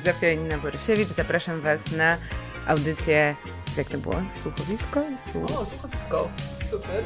Zofia Borysiewicz. Zapraszam Was na audycję, jak to było? Słuchowisko? Słuch... O, słuchowisko. Super.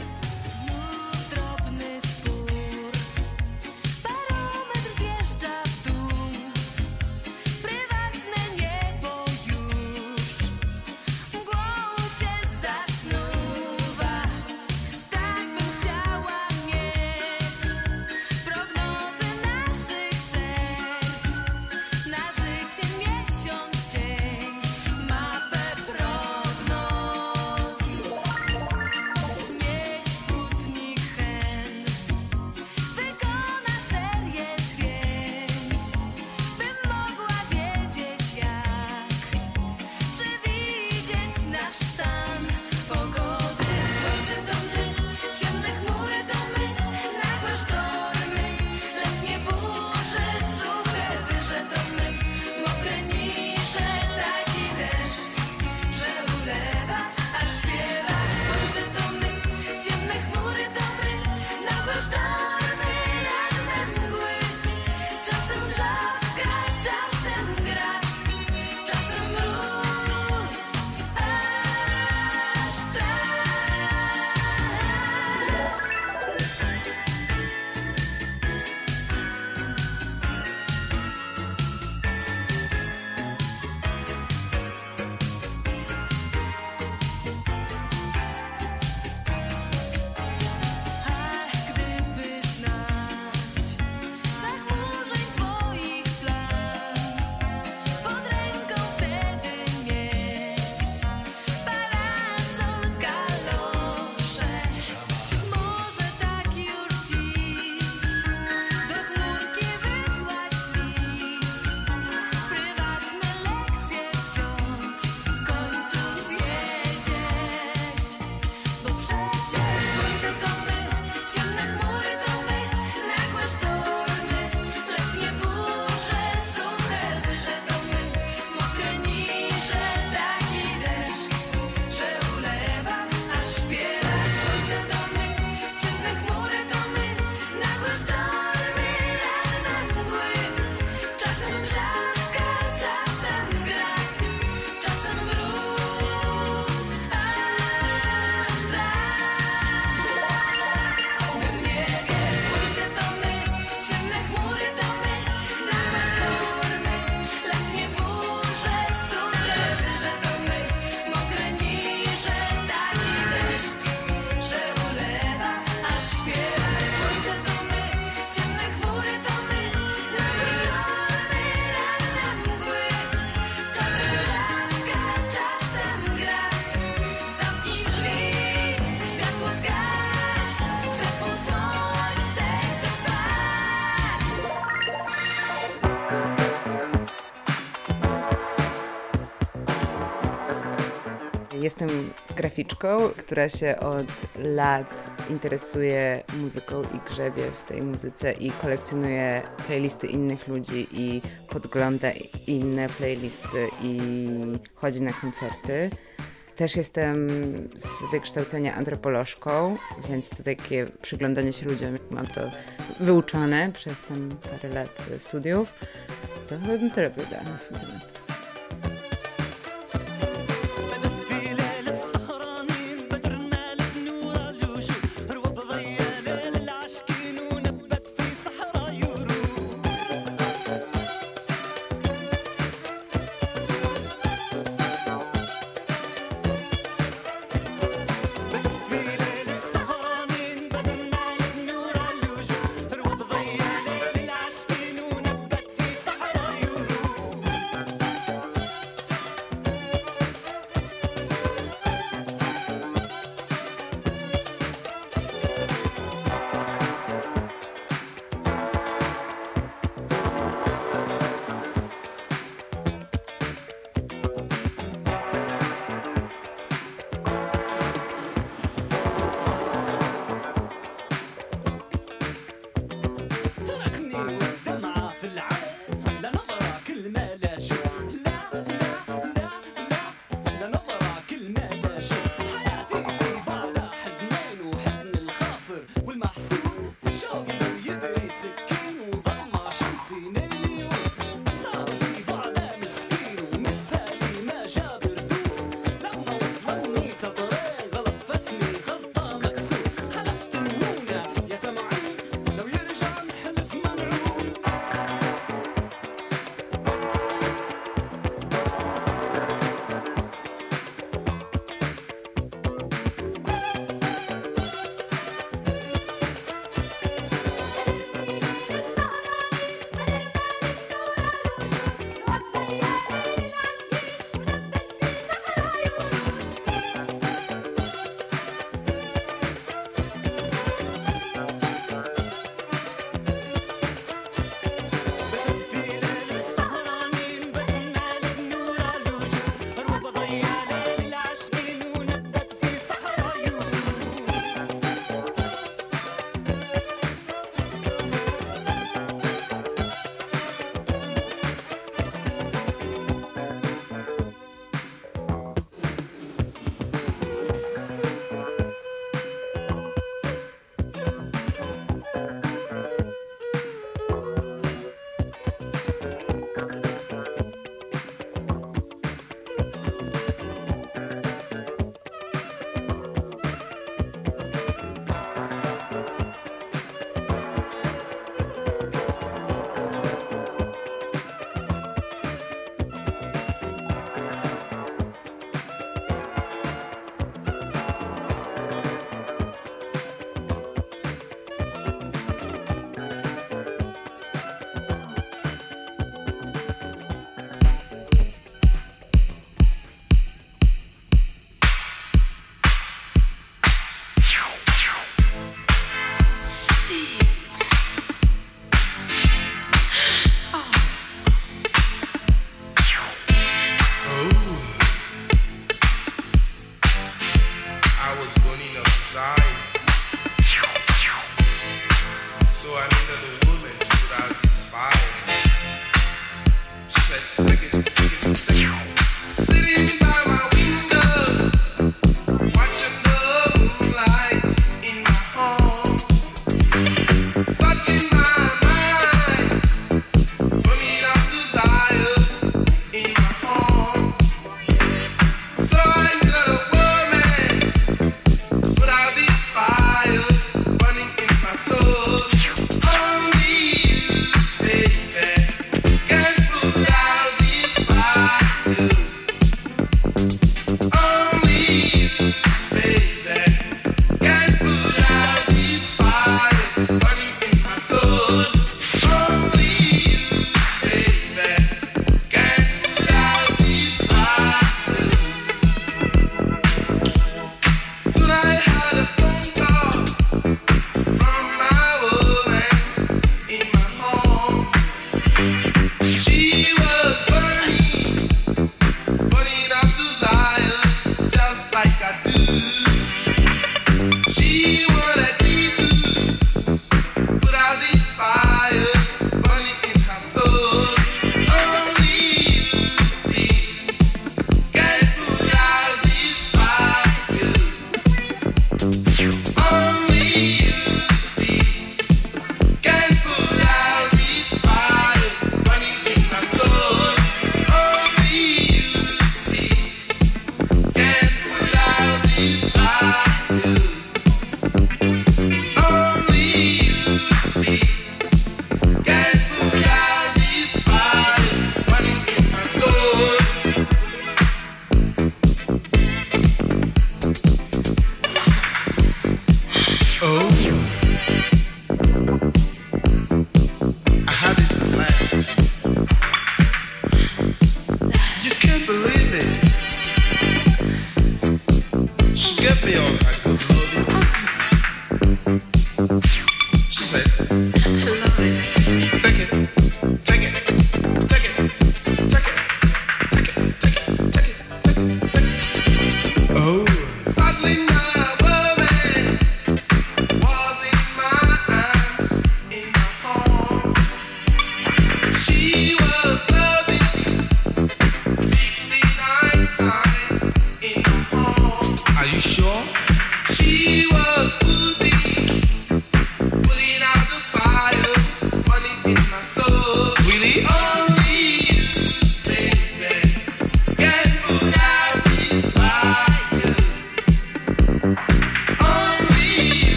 Jestem graficzką, która się od lat interesuje muzyką i grzebie w tej muzyce i kolekcjonuje playlisty innych ludzi i podgląda inne playlisty i chodzi na koncerty. Też jestem z wykształcenia antropolożką, więc to takie przyglądanie się ludziom, mam to wyuczone przez tam parę lat studiów. To bym tyle powiedziała na swój temat.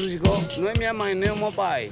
Carlos não é minha mãe nem o é meu pai.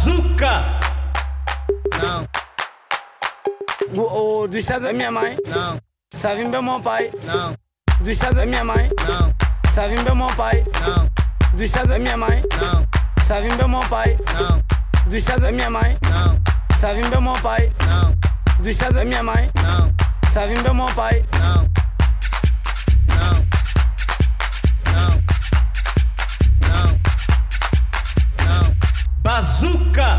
Bazuca! Não, o do estado da minha mãe não, sabe bem meu pai não, do estado da minha mãe não, sabe bem meu pai não, do estado da minha mãe não, sabe bem meu pai não, do estado da minha mãe não, sabe bem meu pai não, do estado da minha mãe não, sabe bem meu pai não, não, Bazuca!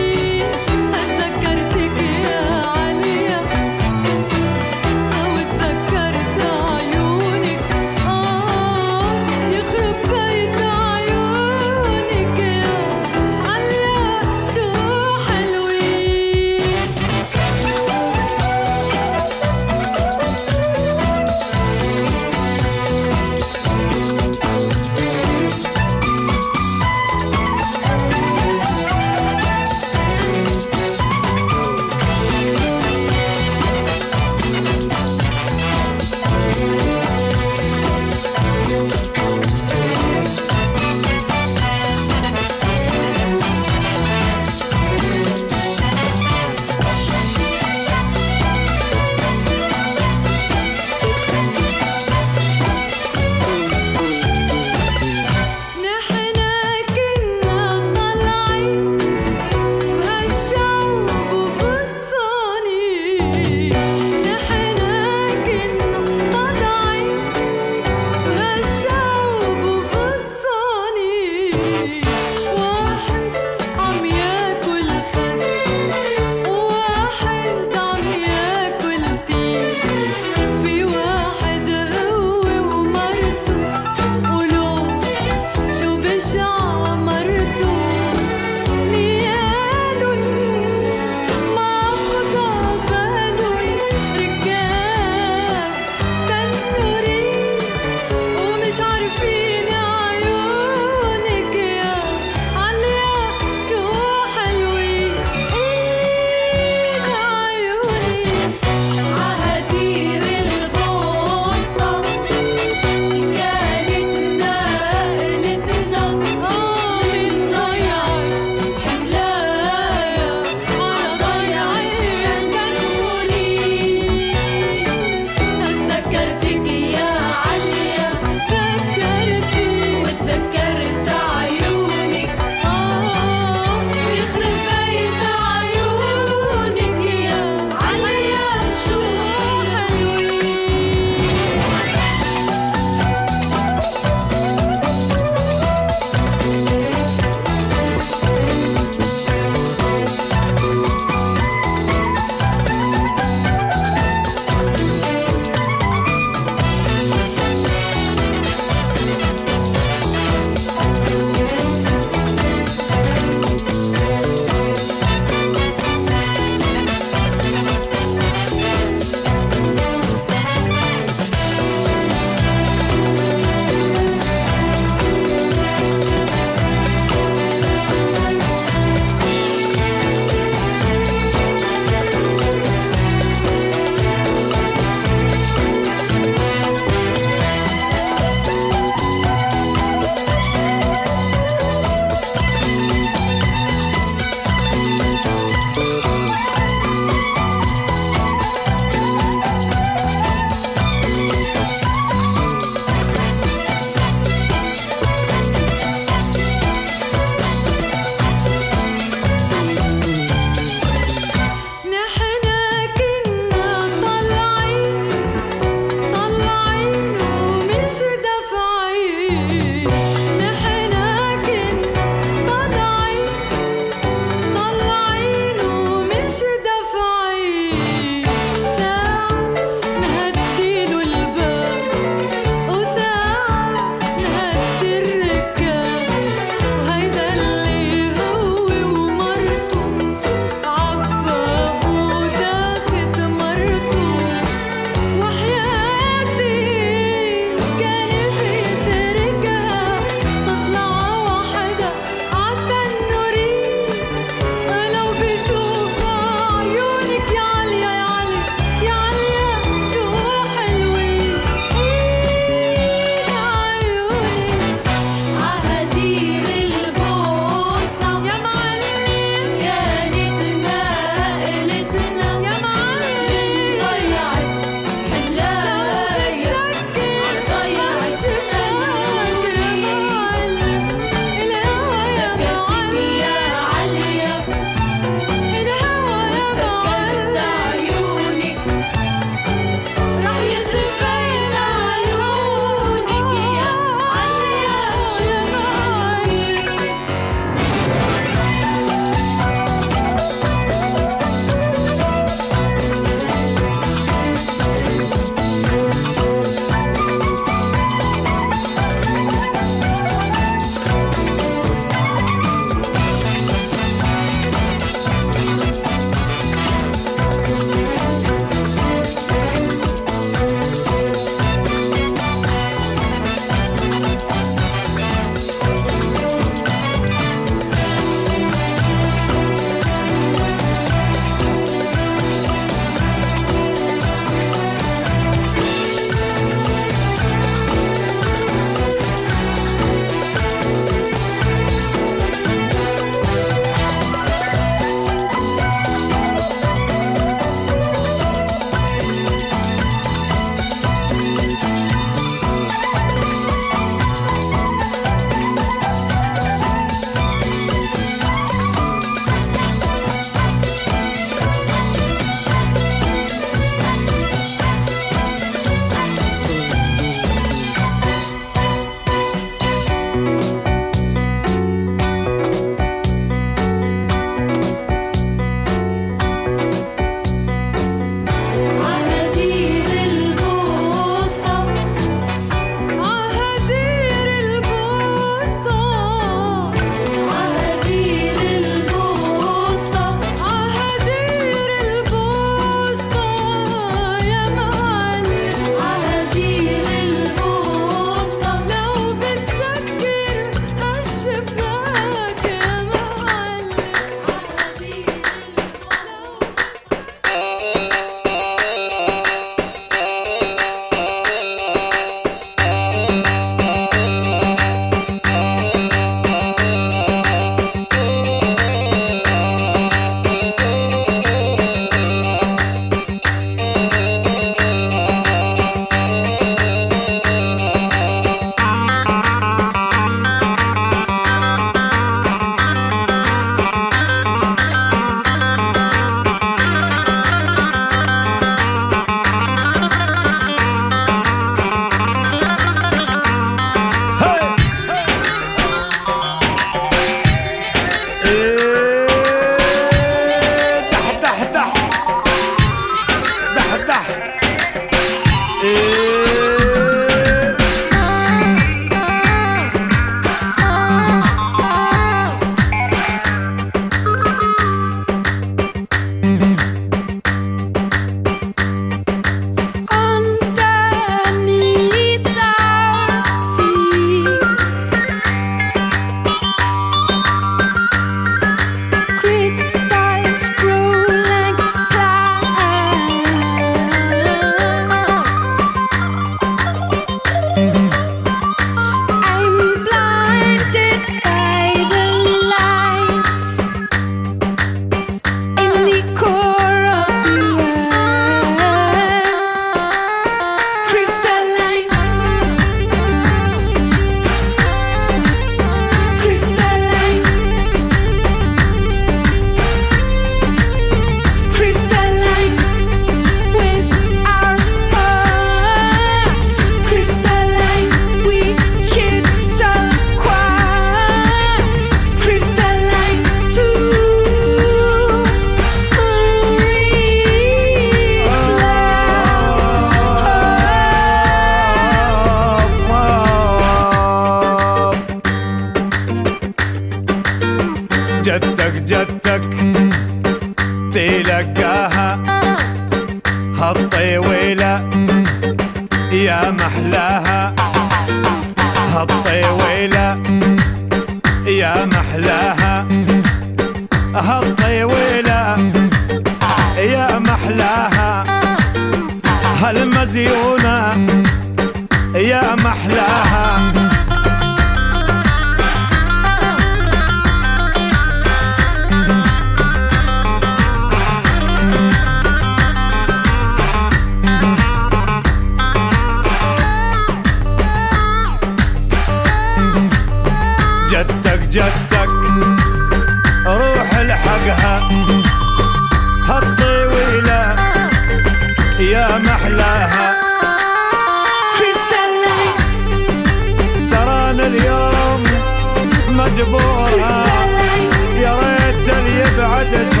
بعدك